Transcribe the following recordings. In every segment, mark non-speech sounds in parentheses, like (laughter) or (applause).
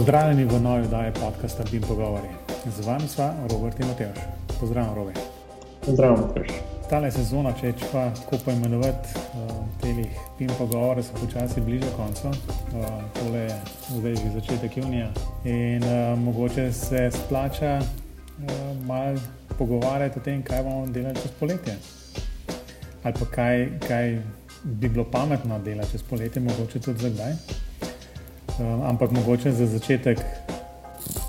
Pozdravljeni v novi oddaji podcasta Bim Pogovori. Z vami sva Robert in Mateoš. Pozdravljen, Robi. Pozdravljen, Mateoš. Tale sezona, če če pa tako poimenovati, uh, telih Bim Pogovori se počasi bliža koncu. Uh, tole je zdaj že začetek junija in uh, mogoče se splača uh, malo pogovarjati o tem, kaj bomo delali čez poletje. Ali pa kaj, kaj bi bilo pametno delati čez poletje, mogoče tudi. Um, ampak mogoče za začetek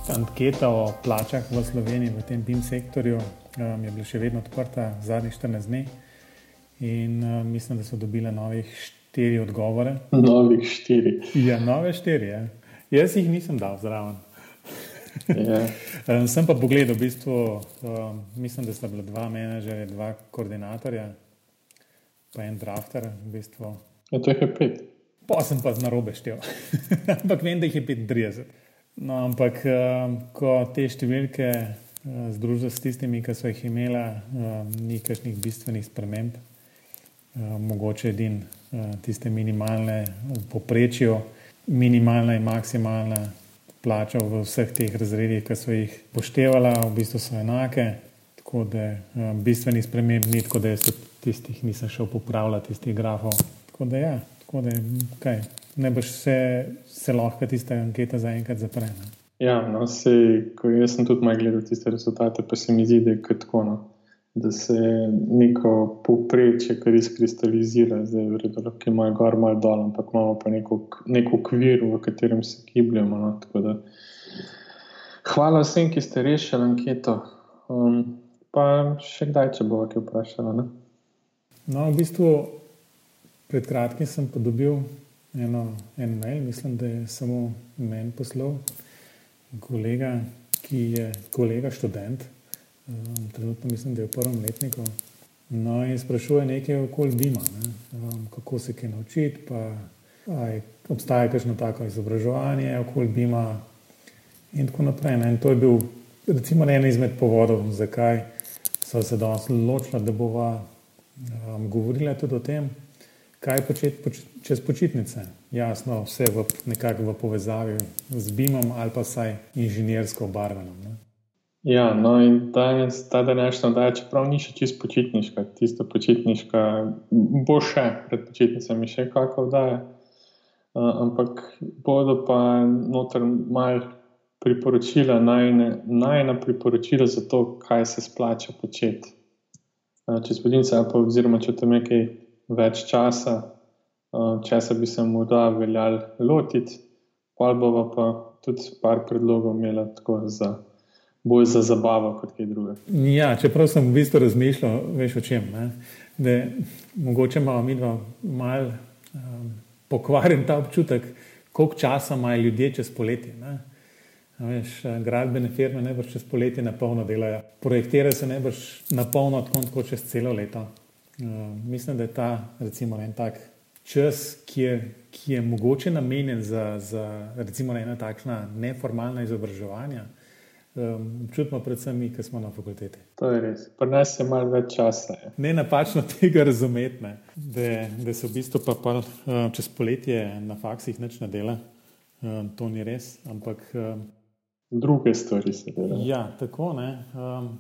anketa o plačah v Sloveniji, v tem BIM sektorju, um, je bila še vedno odprta zadnjih 14 dni in um, mislim, da so dobile novih štiri odgovore. Novih štiri. Ja, nove štiri. Ja. Jaz jih nisem dal zraven. Ja. um, (laughs) sem pa pogledal, v bistvu, um, mislim, da sta bila dva menedžerja, dva koordinatorja, pa en drafter. V bistvu. Ja, to je pet. Pa sem pa z narobe štel, (laughs) ampak vem, da jih je 35. No, ampak um, ko te številke uh, združiš s tistimi, ki so jih imela, um, ni kakšnih bistvenih sprememb, uh, mogoče edin uh, tiste minimalne v poprečju, minimalna in maksimalna plača v vseh teh razredih, ki so jih poštevala, v bistvu so enake. Tako da bistvenih sprememb ni, tako da jaz tistih nisem šel popravljati, tistih grafov. Tako da ja. Tako da, kaj, ne boš se, se lahko tiste ankete zaenkrat zapre. Ne? Ja, no, se, ko jaz sem tudi malo gledal tiste rezultate, pa se mi zdi, da je tako, no, da se neko povprečje, kar izkristalizira, zdaj je vredno, ki ima gor, malo dol, ampak imamo pa neko, neko okvir, v katerem se gibljamo. No, da, hvala vsem, ki ste rešili anketo. Um, pa še kdaj, če bo kaj vprašala. No, v bistvu Pred kratkim sem dobil eno, en mail, mislim, da je samo meni poslal, kolega, ki je kolega študent, um, trenutno mislim, da je v prvem letniku. No, in sprašuje nekaj okoli Bima, ne? um, kako se kaj naučiti, pa aj, obstaja kakšno tako izobraževanje okoli Bima in tako naprej. Ne? In to je bil recimo en izmed povodov, zakaj so se danes ločila, da bova um, govorila tudi o tem kaj početi poč čez počitnice. Jasno, vse v, nekako v povezavi z BIM-om ali pa vsaj inženirsko obarvano. Ja, no in danes, ta današnja oddaja, čeprav ni še čisto počitniška, tisto počitniška, bo še pred počitnicami še kakšna oddaja, uh, ampak bodo pa noter mal priporočila, najna, najna priporočila za to, kaj se splača početi. Uh, čez počitnice, oziroma če tam nekaj več časa, uh, če se bi se morda veljal lotiti, pa bomo pa tudi par predlogov imeli tako za. Bolj za zabavo, kot kaj drugega. Ja, čeprav sem v bistvu razmišljal, veš o čem. Da mogoče imamo mi dva malo um, pokvarjen ta občutek, koliko časa imajo ljudje čez poletje. Veš, gradbene firme ne boš čez poletje na polno delajo, projektirajo se ne boš na polno, tako čez celo leto. Uh, mislim, da je ta recimo, en tak čas, ki je, ki je mogoče namenjen za, za recimo, ena takšna neformalna izobraževanja. Um, čutimo predvsem mi, ki smo na fakulteti. To je res. Pri nas je malo več časa. Je. Ne napačno (laughs) tega razumeti, ne. da, da se v bistvu pa, pa uh, čez poletje na faksih nič ne dela. Um, to ni res. Ampak, um, Druge stvari se delajo. Ja, tako ne. Um,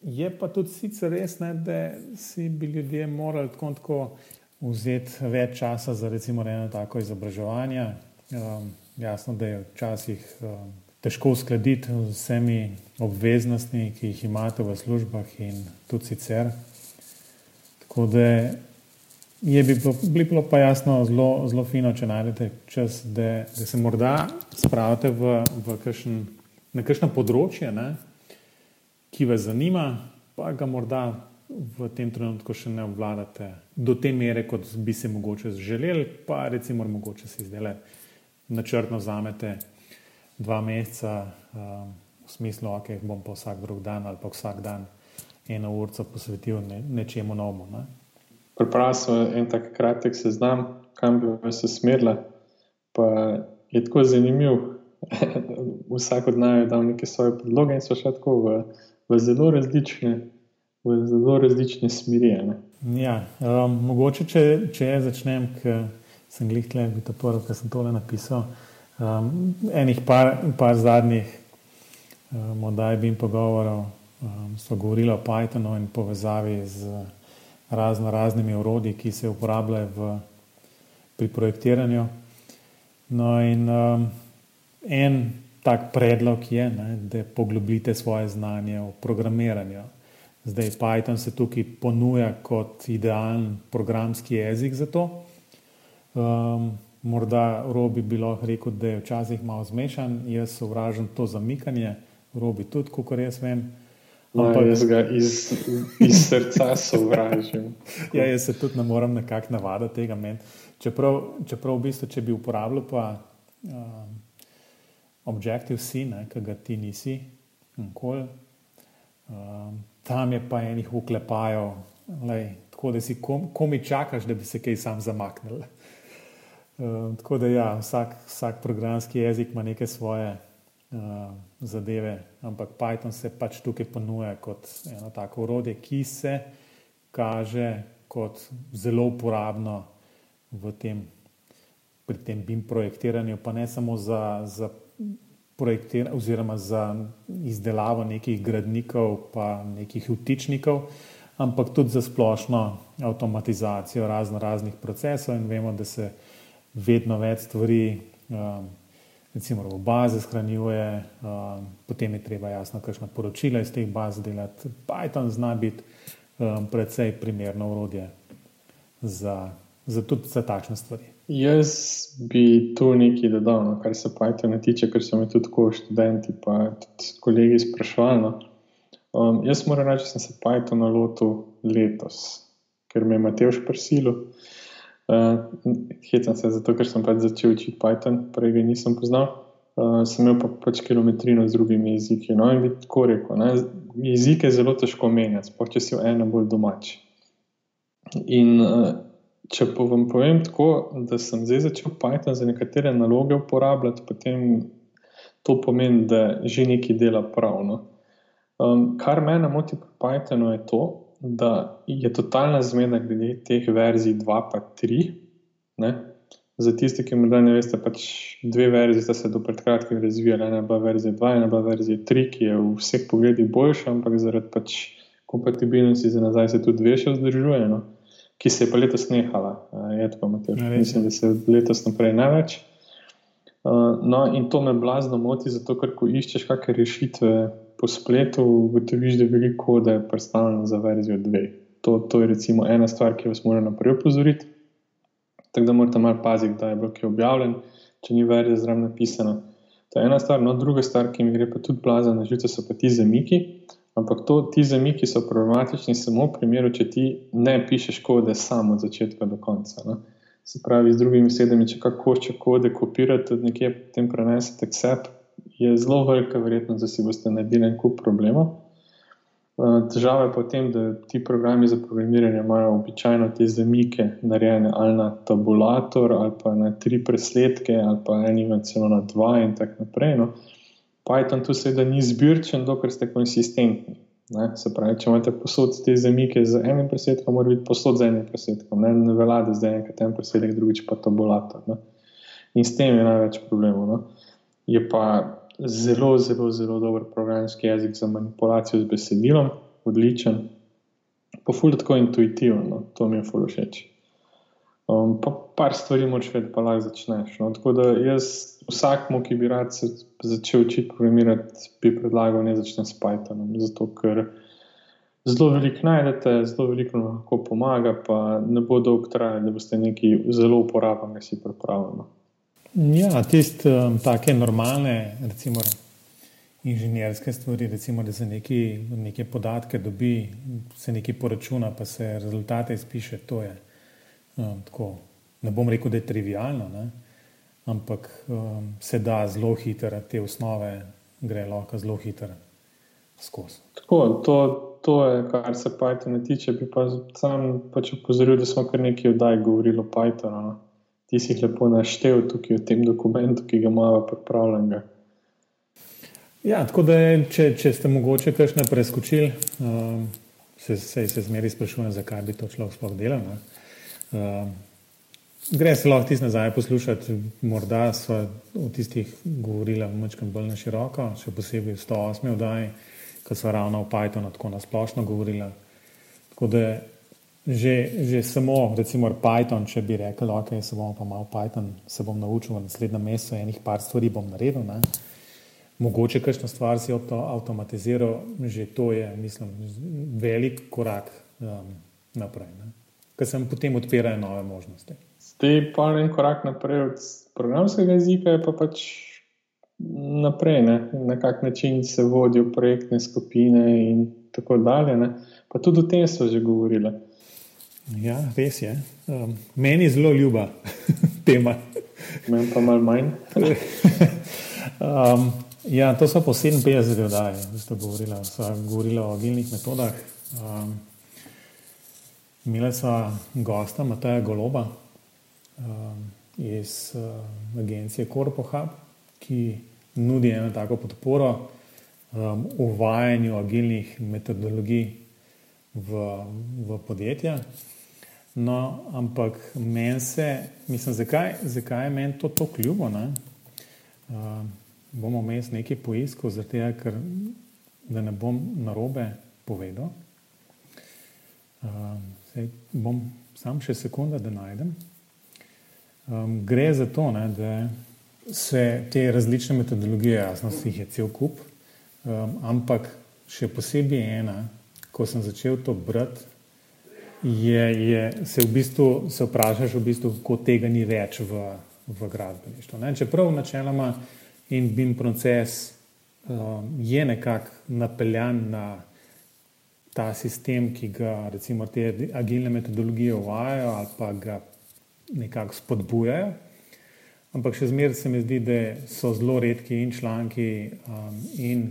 Je pa tudi sicer res, ne, da si bi ljudje morali tako, tako vzeti več časa za recimo eno tako izobraževanje. Um, jasno, da je včasih um, težko uskladiti z vsemi obveznostmi, ki jih imate v službah in tudi sicer. Tako da je bi bilo, bi bilo pa jasno zelo, zelo fino, če najdete čas, da, da se morda spravite v, v kakšen, na kakšno področje. Ne, ki vas zanima, pa ga morda v tem trenutku še ne obvladate do te mere, kot bi se mogoče želeli, pa recimo, mogoče si zdaj načrtno vzamete dva meseca um, v smislu, da okay, bom pa vsak drug dan ali pa vsak dan eno urco posvetil ne, nečemu novemu. Ne? Pripravil sem en tak kratek seznam, kam bi se smerila, pa je tako zanimiv. (laughs) Vsak od nas je dal neke svoje predloge in so še tako v v zelo različne, v zelo različne smeri. Ja, um, mogoče, če, če začnem, ker sem glihtle, bi to prvo, kar sem tole napisal. Um, enih par, par zadnjih um, oddaj bi jim pogovoril, um, so govorili o Pythonu in povezavi z razno raznimi urodji, ki se uporabljajo v, pri projektiranju. No in um, en tak predlog je, ne, da poglobite svoje znanje o programiranju. Zdaj Python se tukaj ponuja kot idealen programski jezik za to. Um, morda Robi bi lahko rekel, da je včasih malo zmešan, jaz sovražim to zamikanje, Robi tudi, kot jaz vem. No, Ampak, jaz ga iz, iz srca sovražim. (laughs) ja, jaz se tudi ne morem nekako navaditi tega meni. Čeprav, čeprav v bistvu, če bi uporabljal pa um, Objective-C, ki ga ti nisi, nikoli, um, tam je pa enih uklepajo, lej, tako da si kom, komi čakaš, da bi se kaj sam zamaknil. Um, (laughs) tako da ja, vsak, vsak programski jezik ima neke svoje uh, zadeve, ampak Python se pač tukaj ponuja kot eno tako urodje, ki se kaže kot zelo uporabno v tem, pri tem BIM projektiranju, pa ne samo za, za projektiranje oziroma za izdelavo nekih gradnikov, pa nekih vtičnikov, ampak tudi za splošno avtomatizacijo razno raznih procesov in vemo, da se vedno več stvari um, recimo v baze shranjuje, um, potem je treba jasno kakšna poročila iz teh baz delati. Python zna biti um, predvsej primerno urodje za, za tudi za takšne stvari. Jaz bi tu nekaj dodal, no, kar se Pythona tiče, ker so me tudi tako študenti in tudi kolegi sprašvali. No. Um, jaz moram reči, da sem se Pythona lotil letos, ker me je Mateoš prisilil. Uh, Hecam se zato, ker sem pač začel učiti Python, prej ga nisem poznal. Uh, sem imel pa pač kilometrino z drugimi jeziki. No, in bi tako rekel, ne, jezike je zelo težko menjati, sploh če si v enem bolj domač. In uh, če pa vam povem tako, da sem zdaj začel Python za nekatere naloge uporabljati, potem to pomeni, da že nekaj dela pravno. Um, kar mene moti pri Pythonu je to, da je totalna zmeda glede teh verzij 2 in 3. Ne? Za tiste, ki morda ne veste, pač dve verziji sta se do pred kratkim razvijali, ena pa verzija 2, ena pa verzija 3, ki je v vseh pogledih boljša, ampak zaradi pač kompatibilnosti za nazaj se tudi dve še vzdržuje. No? Ki se je pa letos nehala, je tako, Matej. Ja, Mislim, da se letos naprej največ. No, in to me blazno moti, zato ker ko iščeš kakšne rešitve po spletu, ugotoviš, da je veliko kode predstavljeno za verzijo 2. To, to je recimo ena stvar, ki vas mora naprej opozoriti. Tako da morate malo paziti, da je ki objavljen, če ni verzija zraven napisana. To je ena stvar, no, druga stvar, ki mi gre pa tudi blazno na živce, so pa ti zamiki. Ampak to, ti zamiki so problematični samo v primeru, če ti ne pišeš kode samo od začetka do konca. Ne? Se pravi, z drugimi besedami, če kako hoče kode kopirati, od nekje potem prenesete accept, je zelo velika verjetnost, da si boste naredili en kup problemov. Uh, težava je potem, da ti programi za programiranje imajo običajno te zamike narejene ali na tabulator, ali pa na tri presledke, ali pa eno celo na dva in tako naprej. No. Python tu seveda ni zbirčen, dokler ste konsistentni. Ne? Se pravi, če imate posod te zamike z enim presedkom, mora biti posod z enim presedkom. Ne, ne velja, da zdaj enkrat en presedek, drugič pa tabulator. Ne? In s tem je največ problemov. No? Je pa zelo, zelo, zelo dober programski jezik za manipulacijo z besedilom, odličen, pa ful tako intuitiven, no? to mi je ful všeč. Um, pa par stvari moč vedeti, pa lahko začneš. No? Tako da jaz vsakmu, ki bi rad se začel učiti programirati, bi predlagal, ne začne s Pythonom. Zato, ker zelo veliko najdete, zelo veliko lahko pomaga, pa ne bo dolgo trajalo, da boste nekaj zelo uporabnega si pripravili. Ja, tiste um, take normalne, recimo. Inženirske stvari, recimo, da se neki, neke podatke dobi, se nekaj poračuna, pa se rezultate izpiše. To je um, tako. Ne bom rekel, da je trivialno, ne? ampak um, se da zelo hitro, te osnove gre lahko zelo hitro skozi. Tako, to, to je, kar se Pythona tiče. Bi pa sam pač upozoril, da smo kar nekaj oddaj govorili o Pythonu. No? Ti si jih lepo naštel tukaj v tem dokumentu, ki ga imamo pripravljenega. Ja, tako da, če, če ste mogoče kakšne preskočili, um, se, se, se zmeri sprašujem, zakaj bi to človek sploh delal. Um, Gre se lahko tisti nazaj poslušati, morda so v tistih govorila malo bolj na široko, še posebej v 108. oddaji, ko so ravno o Pythonu tako na splošno govorila. Tako da že, že samo, recimo, Python, če bi rekel, ok, se bom pa malo Python, se bom naučil v naslednjem mesecu, enih par stvari bom naredil. Ne? Mogoče kakšno stvar si avtomatiziral, že to je, mislim, velik korak um, naprej. Ker se potem odpirajo nove možnosti. Zdaj pa en korak naprej od programskega jezika, pa pač naprej, ne? na kak način se vodijo projektne skupine in tako dalje. Ne? Pa tudi o tem so že govorili. Ja, res je. Um, meni je zelo ljuba (laughs) tema. Meni pa malo manj. um, ja, to so po 57 oddaji, da ste govorili o agilnih metodah. Um, Imeli smo gosta Mataja Goloba um, iz uh, agencije CorpoHub, ki nudi eno tako podporo um, uvajanju agilnih metodologij v, v podjetja. No, ampak meni se, mislim, zakaj, zakaj je meni to tako ljubo? Ne? Uh, bomo imeli nekaj poiskov, zato ker da ne bom narobe povedal. Um, Sej, bom sam še sekunda, da najdem. Um, gre za to, ne, da se te različne metodologije, jasno, jih je cel kup, um, ampak še posebej ena, ko sem začel to brati, je, je se v bistvu se vprašaš, v bistvu, kako tega ni več v, v gradbeništvu. Ne. Čeprav načeloma in BIM proces um, je nekako napeljan na ta sistem, ki ga recimo te agilne metodologije uvajajo ali pa ga nekako spodbujajo. Ampak še zmeraj se mi zdi, da so zelo redki in članki um, in,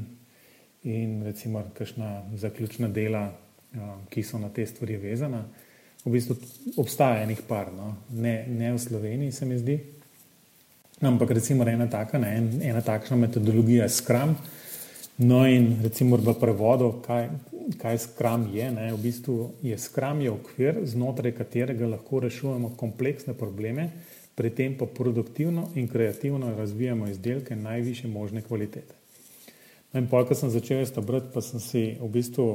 in recimo kakšna zaključna dela, um, ki so na te stvari vezana. V bistvu obstaja enih par, no? ne, ne v Sloveniji se mi zdi. Ampak recimo ena, taka, ne, ena takšna metodologija je Scrum. No in recimo v prevodu, kaj, kaj Scrum je. Ne? V bistvu je Scrum je okvir, znotraj katerega lahko rešujemo kompleksne probleme, pri tem pa produktivno in kreativno razvijamo izdelke najviše možne kvalitete. No in pol, ko sem začel to brati, pa sem si v bistvu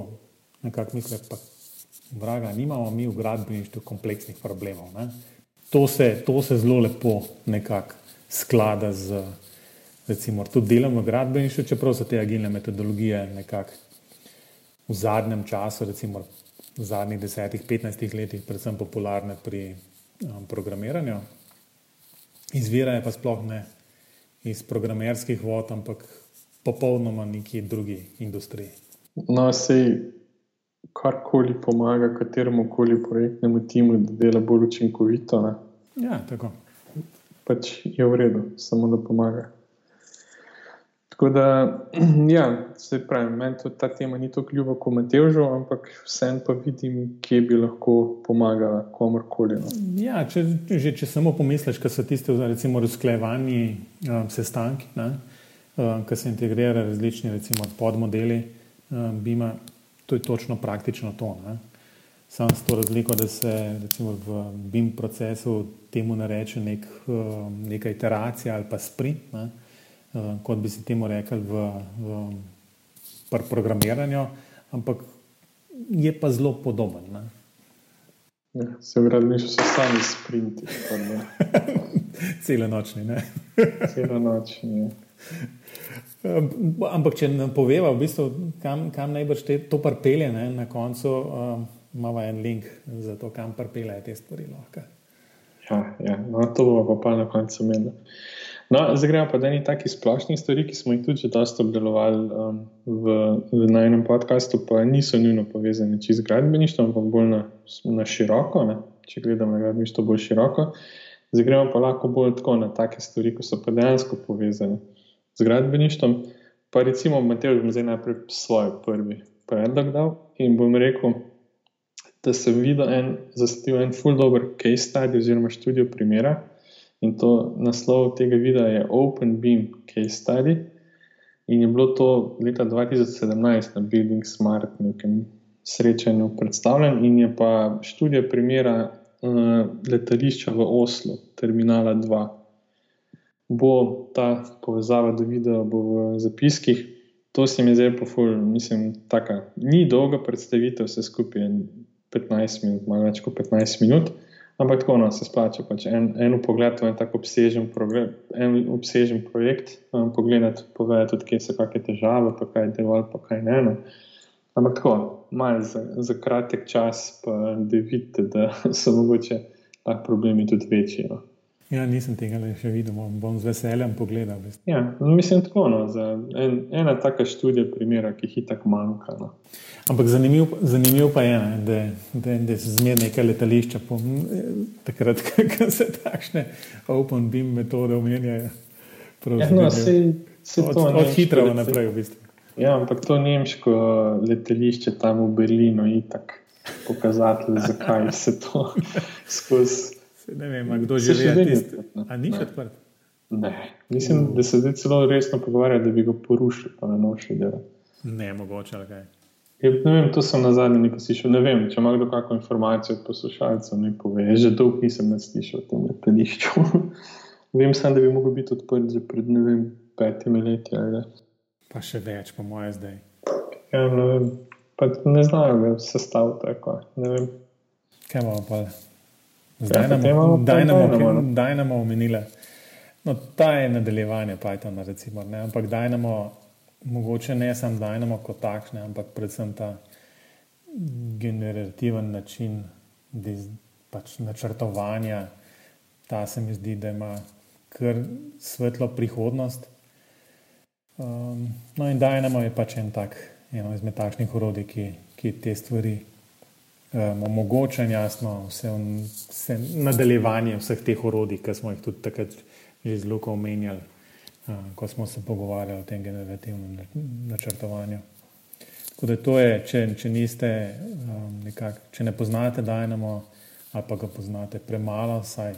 nekako mislil, pa vraga, nimamo mi v gradbeništvu kompleksnih problemov. To se, to se zelo lepo nekako sklada z, recimo, tudi delom v gradbeništvu, čeprav so te agilne metodologije nekako v zadnjem času, recimo v zadnjih 10-15 letih, predvsem popularne pri um, programiranju. Izvirajo pa sploh ne iz programerskih vod, ampak popolnoma neki drugi industriji. No, sej karkoli pomaga kateremu koli projektnemu timu, da dela bolj učinkovito. Ne? Ja, tako. Pač je v redu, samo da pomaga. Tako da, (clears throat) ja, se pravi, meni ta tema ni tako ljuba kot Matežu, ampak vsem pa vidim, kje bi lahko pomagala komorkoli. No. Ja, če, že če samo pomisliš, kaj so tiste, recimo, razklejevani um, sestanki, um, ki se integrirajo različni, recimo, podmodeli um, BIM-a, to je točno praktično to. Ne? Sam s to razliko, da se recimo, v BIM procesu temu ne reče nek, um, neka iteracija ali pa sprint. Ne? Uh, kot bi se temu rekli v, v programiranju, ampak je pa zelo podoben. Ne? Ja, se pravi, da so sami sprinti. Cele nočni. Cele nočni. Ampak, če nam poveva, v bistvu, kam, kam najbrž te, to prpelje, ne? na koncu um, imamo en link za to, kam prpelje te stvari. Lahko. Ja, ja. No, to bomo pa, pa na koncu imeli. No, zdaj gremo pa do enih takih splošnih stvari, ki smo jih tudi dosta obdelovali um, v, v najnem podkastu, pa niso nujno povezane čez gradbeništvo, ampak bolj na, na široko. Ne? Če gledamo na gradbeništvo bolj široko, zdaj gremo pa lahko bolj tako na take stvari, ki so pa dejansko povezane z gradbeništvom. Pa recimo, Matej, bom zdaj najprej svoj prvi predlog dal in bom rekel, da sem videl en, zastil en full dobro case study oziroma študijo primera. In to naslov tega videa je Open Beam Case Study. In je bilo to leta 2017 na Building Smart, nekem srečanju predstavljen, in je pa študija primera uh, letališča v Oslu, terminala 2. Bo ta povezava do videa v zapiskih. To se mi zdaj poful, mislim, taka. Ni dolga predstavitev, vse skupaj 15 minut, malo več kot 15 minut. Ampak tako no, se splača. Pač en, en pogled v en tako obsežen, en obsežen projekt, um, pogledati, povedati, tudi, kje so kakšne težave, pa kaj je dovolj, pa kaj ne. ne. Ampak tako, malo za, za kratek čas, pa da vidite, da (laughs) so mogoče ta problemi tudi večji. No. Ja, nisem tega še videl, bom z veseljem pogledal. Ja, mislim, tako no, en, ena taka študija, primera, ki jih tako manjka. No. Ampak zanimiv, zanimiv pa je, ne, da, da, da se zmeraj nekaj letališča, po, takrat, ko se takšne open beam metode omenjajo. Ja, no, se, se od od hitrega naprej, v bistvu. Ja, ampak to nemško letališče tam v Berlinu je tako pokazatelj, zakaj se to (laughs) skozi. Ne vem, kdo že ve, tist... ali ni še odprt. Ne, mislim, da se zdaj celo resno pogovarja, da bi ga porušil, pa na noči delo. Ne, mogoče ali kaj. Je, ja, ne vem, to sem na zadnji nekaj slišal. Ne vem, če ima kdo kakšno informacijo od poslušalcev, mi pove. Že dolgo nisem več slišal o tem letališču. (laughs) vem samo, da bi mogel biti odprt že pred ne vem, petimi leti. Ali. Pa še več, po moje zdaj. Ja, ne vem. Pa ne znajo, da se stavi tako. Kaj imamo pa? Zdaj nam je omenila. No, ta je nadaljevanje Pythona, recimo, ne? ampak Dynamo, mogoče ne samo Dynamo kot takšne, ampak predvsem ta generativen način pač načrtovanja. Ta se mi zdi, da ima kar svetlo prihodnost. Um, no, in Dynamo je pač en tak, eno izmed takšnih orodij, ki, ki te stvari um, omogoča, jasno, vse, vse nadaljevanje vseh teh orodij, ki smo jih tudi takrat že zelo omenjali, uh, ko smo se pogovarjali o tem generativnem načrtovanju. Tako da to je, če, če niste, um, nekak, če ne poznate Dynamo ali pa ga poznate premalo, saj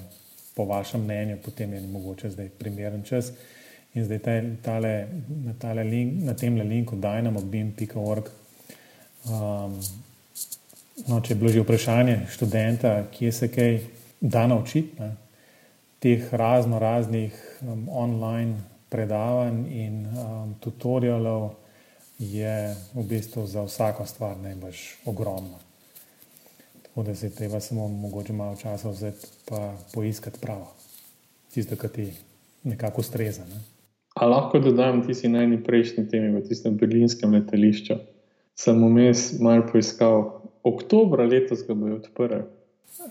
po vašem mnenju, potem je mogoče zdaj primeren čas. In zdaj tale, na, tale link, na tem linku dynamo.bim.org. Um, no, če je bilo že vprašanje študenta, kje se kaj da naučiti, ne, teh razno raznih um, online predavanj in um, tutorialov je v bistvu za vsako stvar najbolj ogromno. Tako da se treba samo mogoče malo časa vzeti pa poiskati pravo, tisto, kar ti nekako ustreza. Ne. A lahko dodam, ti si najni prejšnji temi v tistem berlinskem letališču. Sem vmes malo poiskal, oktober letos ga bojo odprli.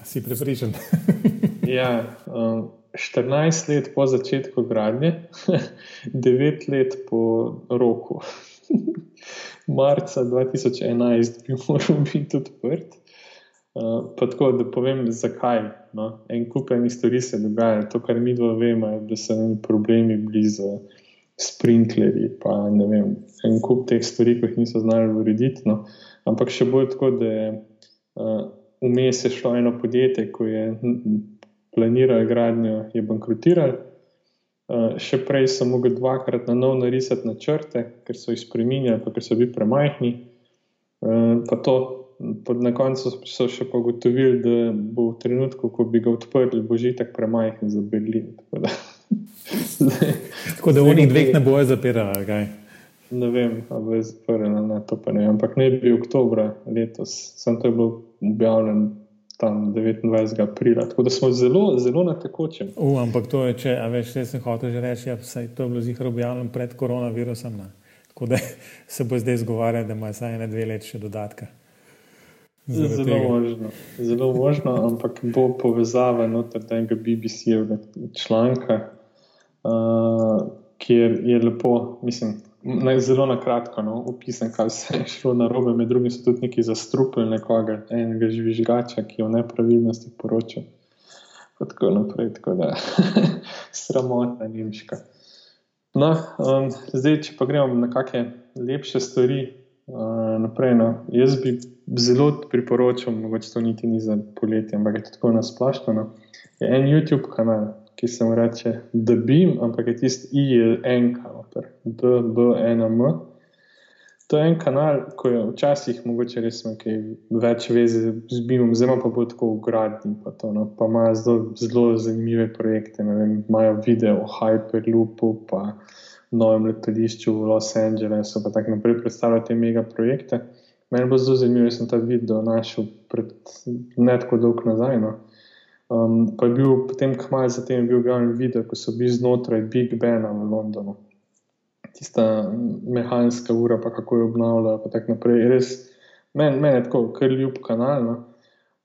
Si prepričan? (laughs) ja, um, 14 let po začetku gradnje, (laughs) 9 let po roku. (laughs) Marca 2011 bi moral biti odprt. Uh, pa tako, da povem, zakaj. No? En kup enih stvari se dogaja. To, kar mi dva vemo, je, da so neki problemi blizu sprinklerji, pa ne vem, en kup teh stvari, ki jih niso znali urediti. No? Ampak še bolj tako, da je uh, vmes je šlo eno podjetje, ki je planiralo gradnjo, je bankrotiralo. Uh, še prej so mogli dvakrat na novo narisati načrte, ker so jih spremenili, ker so bili premajhni. Uh, pa to na koncu so še pogotovili, da bo v trenutku, ko bi ga odprli, bo že tako premajhen za Berlin. Tako da, (laughs) tako da v njih dveh ne bojo zapirali. Ne vem, ali je zaprl na to, pa ne. Ampak ne bi oktober letos, sem to bil objavljen. Tam 29. aprila, tako da smo zelo, zelo na tekočem. Uh, ampak to je, če veš, če sem hotel že reči, ja, je to bilo zihro objavljeno pred koronavirusom. Ne. Tako da (laughs) se bo zdaj zgovarjal, da ima vsaj ene dve leti še dodatka. Zelo možno, zelo možno, ampak bo povezava noter tega BBC-evega članka, uh, kjer je lepo, mislim, naj, zelo na kratko no, opisan, kaj se je šlo na robe. Med drugim so tudi neki zastrupili nekoga, enega žvižgača, ki je o nepravilnosti poročal. Tako naprej, tako da (laughs) sramotna nemška. No, um, zdaj, če pa gremo na kakšne lepše stvari uh, naprej. No. Jaz bi zelo priporočal, mogoče to niti ni za poletje, ampak je to tako nasplošno. No. Je en YouTube kanal, ki se mu reče Beam, ampak je tisti I, N, K, D, B, N, M. To je en kanal, ko je včasih mogoče res nekaj več vezi z BIM-om, zdaj pa bo tako v gradni. Pa, to, no. pa imajo zelo, zelo zanimive projekte. Vem, imajo video o Hyperloopu, pa novem letališču v Los Angelesu, pa tako naprej predstavljajo te mega projekte. Meni bo zelo zanimivo, da sem ta video našel pred ne tako dolgo nazaj. No. Um, pa je bil potem, kmalo zatem, je bil objavljen video, ko so bili znotraj Big Bena v Londonu tista mehanska ura, pa kako jo obnavljajo. Res, meni men je tako, kar ljub kanal, no?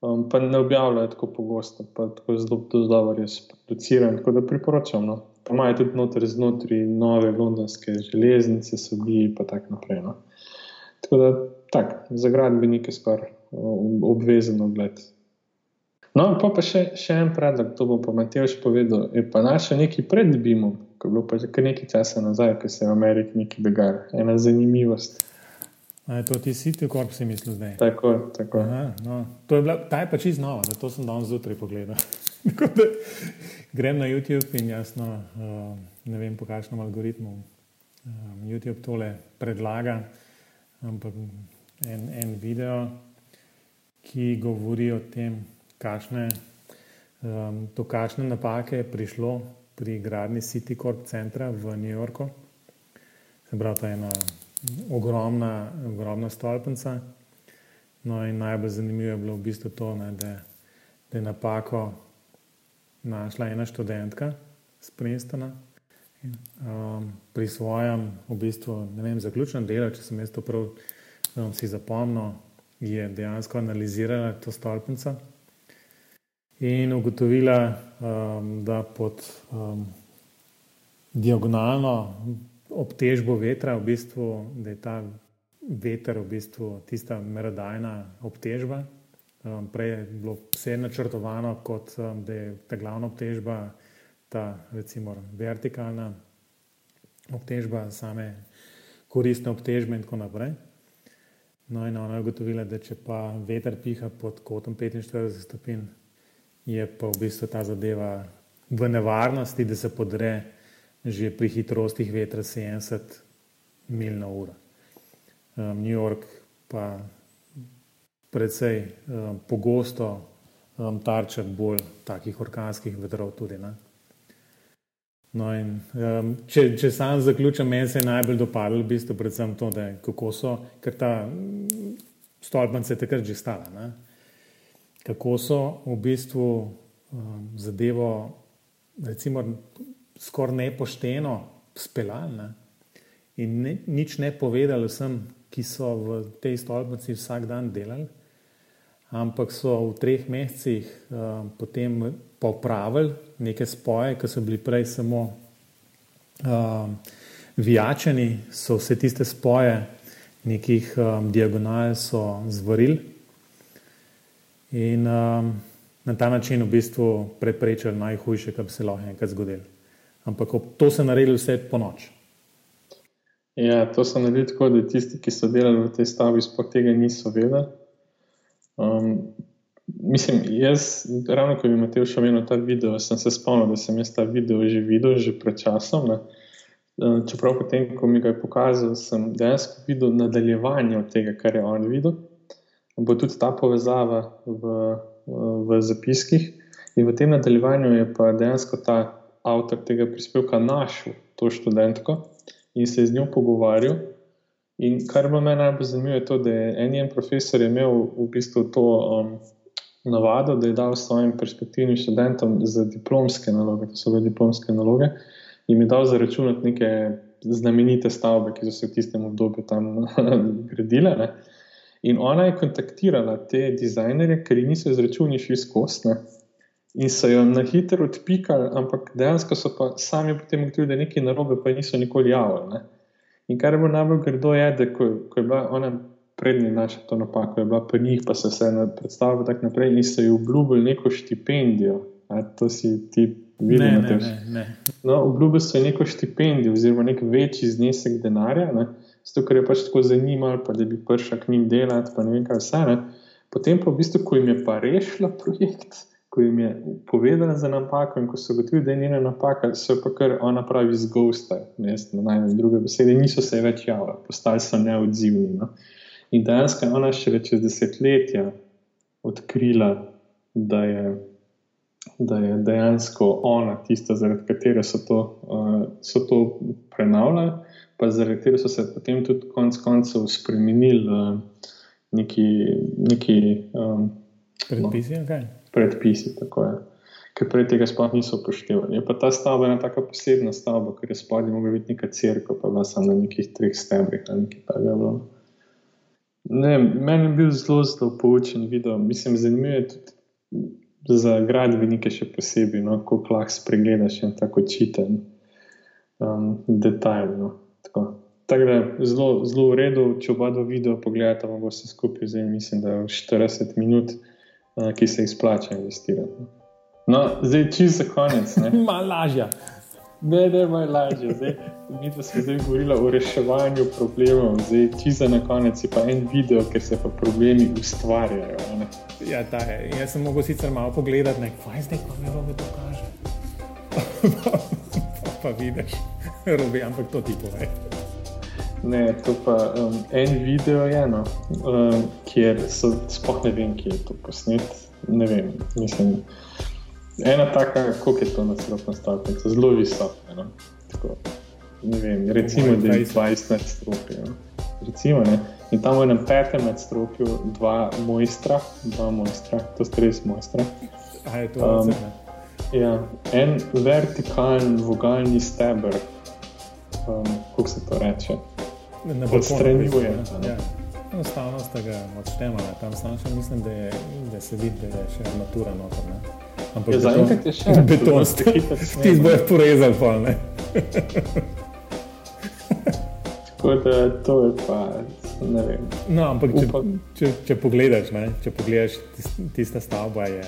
um, pa ne objavljajo tako pogosto, pa tako zelo dobro res produciran. Tako da priporočam. No? Pa imajo tudi noter znotraj nove londonske železnice, so bili pa tako naprej. No? Tako da tak, za gradbenike skoraj obvezno ogled. No, pa, pa še, še en predlog, to bom pa Matej povedal. Je pa našel neki pred BIM-om, ko je bilo pa kar nekaj časa nazaj, ko se je v Ameriki nekaj dogajalo. Ena zanimivost. A je to ti siti, kot si mislil zdaj? Tako, tako. Aha, no. to je bila, ta je pač iznova, zato sem danes zjutraj pogledal. (laughs) Grem na YouTube in jasno, uh, ne vem po kakšnem algoritmu um, YouTube tole predlaga, ampak en, en video, ki govori o tem, kakšne, um, to, kakšne napake je prišlo pri gradni City Corp centra v New Yorku. Se pravi, to je ena ogromna, ogromna stolpnica. No, in najbolj zanimivo je bilo v bistvu to, ne, da, da je napako našla ena študentka iz Princetona. Um, pri svojem, v bistvu, vem, zaključnem delu, če sem jaz to prav um, si zapomnil, je dejansko analizirala to stolpnico in ugotovila, um, da pod um, diagonalno obtežbo vetra, v bistvu, da je ta veter v bistvu tista merodajna obtežba. Um, prej je bilo vse načrtovano, kot um, da je ta glavna obtežba, ta recimo vertikalna obtežba, same koristne obtežbe in tako naprej. No, in ona je ugotovila, da če pa veter piha pod kotom 45 stopinj, je pa v bistvu ta zadeva v nevarnosti, da se podre že pri hitrostih vetra 70 mil na uro. Um, New York pa predvsej um, pogosto um, tarča bolj takih orkanskih vetrov tudi. Ne? No in, um, če, če sam zaključim, meni se je najbolj dopadlo v bistvu predvsem to, da kako so, ker ta stolpnica je takrat že stala. Ne? Kako so v bistvu um, zadevo, recimo, skoraj nepošteno speljali ne? in ne, nič ne povedali vsem, ki so v tej stolpnici vsak dan delali, ampak so v treh mesecih um, potem popravili neke spoje, ki so bili prej samo um, vijačeni, so vse tiste spoje, nekih um, diagonal so zvarili in um, na ta način v bistvu preprečili najhujše, kar bi se lahko enkrat zgodilo. Ampak to so naredili vse po noč. Ja, to so naredili tako, da tisti, ki so delali v tej stavbi, sploh tega niso vedeli. Um, mislim, jaz, ravno ko bi imel še eno ta video, sem se spomnil, da sem jaz ta video že videl, že pred časom. Ne? Um, čeprav potem, ko mi ga je pokazal, sem dejansko videl nadaljevanje od tega, kar je on videl bo tudi ta povezava v, v zapiskih. In v tem nadaljevanju je pa dejansko ta avtor tega prispevka našel to študentko in se z njo pogovarjal. In kar me najbolj zanima, je to, da je en njen profesor imel v bistvu to um, navado, da je dal svojim perspektivnim študentom za diplomske naloge, to so bile diplomske naloge, in je dal zaračunati neke znamenite stavbe, ki so se v tistem obdobju tam (laughs) gradile. Ne. In ona je kontaktirala te dizajnerje, ker jih niso izračunali še izkostne. In so jo na hitro odpikali, ampak dejansko so pa sami potem ugotovili, da je nekaj narobe, pa niso nikoli javili. In kar je bilo najbolj grdo, je, da ko, ko je bila ona prednji naša to napako, je bila pri njih, pa so se predstavili tako naprej in so ji obljubili neko štipendijo. A, to si ti videl, ne, ne, ne. No, obljubili so ji neko štipendijo, oziroma nek večji znesek denarja. Ne zato ker je pač tako zanimalo, pa da bi prišel k njim delati, pa ne vem kaj vse. Ne. Potem pa v bistvu, ko jim je pa rešila projekt, ko jim je povedala za napako in ko so gotovili, da je njena napaka, so pa kar ona pravi zgosta, ne najmanj druge besede, niso se več javljali, postali so neodzivni. No? In dejansko je ona še čez desetletja odkrila, da je, da je dejansko ona tista, zaradi katere so to, uh, so to prenavljali, pa zaradi katere so se potem tudi konec koncev spremenili uh, neki. neki um, Predpisi, no, kaj? predpisi. Ker prej tega sploh niso upoštevali. Je pa ta stavba ena tako posebna stavba, ker je spodaj mogla biti neka crkva, pa bila samo na nekih treh stebrih ali nekaj takega. Ne, meni je bil zelo, zelo poučen video. Mislim, zanimivo je tudi za gradbenike, še posebej, no, kako lahko spregledaš en tako čiten um, detajl. No. Tako. Tako da zelo, zelo v redu, če oba dva video pogledata, bo vse skupaj, zdaj mislim, da je 40 minut. Eh, ki se izplača investirati. No, zdaj, če za konec. (laughs) Malo lažje. Ne, ne, malo lažje. Zdaj, mi smo zdaj govorili o reševanju problemov, zdaj, če za konec je pa en video, ker se pa problemi ustvarjajo. Ne? Ja, ta je. Jaz sem mogel sicer malo pogledati, kaj zdaj, ko mi robe to kaže. (laughs) pa vidiš, robe, ampak to ti pove. Ne, to pa um, en video je eno, um, kjer so spoh ne vem, kje je to posnet. Ne vem, mislim. Ena taka, kako je to na celotnem stopnju, zelo visoka. No? Ne vem, recimo, da je 20 nadstropij. No? Recimo, ne. In tam v enem petem nadstropju dva mojstra, dva mojstra, to ste res mojstra. A je to um, ja, en vertikalen vogalni steber, um, kako se to reče odstranjuje. Ja. Enostavno ste ga odštemali, tam samo še mislim, da, je, da se vidi, da je še armatura noter. Ne? Ampak ja, zaenkrat je še beton, ti boš porezal pol. Tako da to je pa, ne vem. No, ampak če, če, če pogledaš, ne, če pogledaš tista stavba, je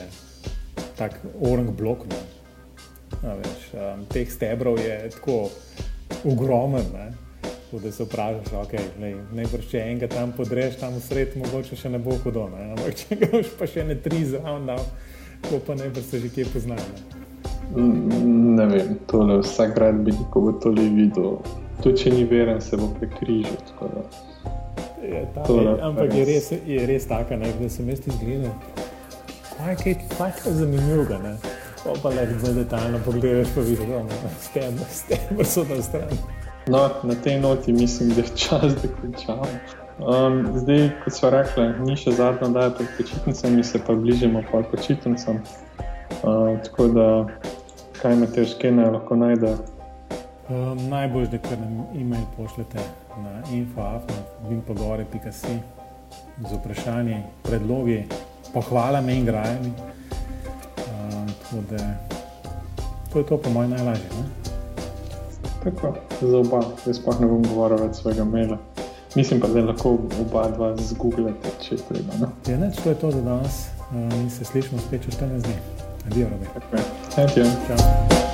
tak orang blok. Veš, um, teh stebrov je tako ogromen. Ne. Tako da se vprašaš, okay, najbrž če enega tam podreš, tam v sredo, mogoče še ne bo hudo. Ne? Ampak če ga boš pa še ne tri zraven dal, ko pa najbrž se že kje poznaš. Ne? ne vem, tole vsak grad bi ko bo tole videl. Tudi če ni veren, se bo prekrižil. Je, ta, je, ampak je res, je res taka, ne, da se mesti zgleda. Kaj je kaj zanimivo, ne? Pa le, da detaljno pogledaš, pa vidiš, da no, ste, da so na strani. No, na tej noti mislim, da je čas, da končamo. Um, zdaj, kot smo rekli, ni še zadnja daja pred počitnicami, se pa bližimo pa počitnicam. Uh, tako da, kaj me tež, kaj naj lahko najde? Um, najbolj, da kar nam e-mail pošljete na info.vinpogore.com z vprašanji, predlogi, pohvalami in grajami. Um, tako da, to je to po mojem najlažje. Ne? Tako, za oba, jaz pa ne bom govoril več svojega maila. Mislim pa, da lahko oba dva zgooglete, če je treba. No? Ja, ne, to je to za danes. Mi se slišimo spet čez 14 dni. Adijo, robe. Tako je. Adijo. Čau.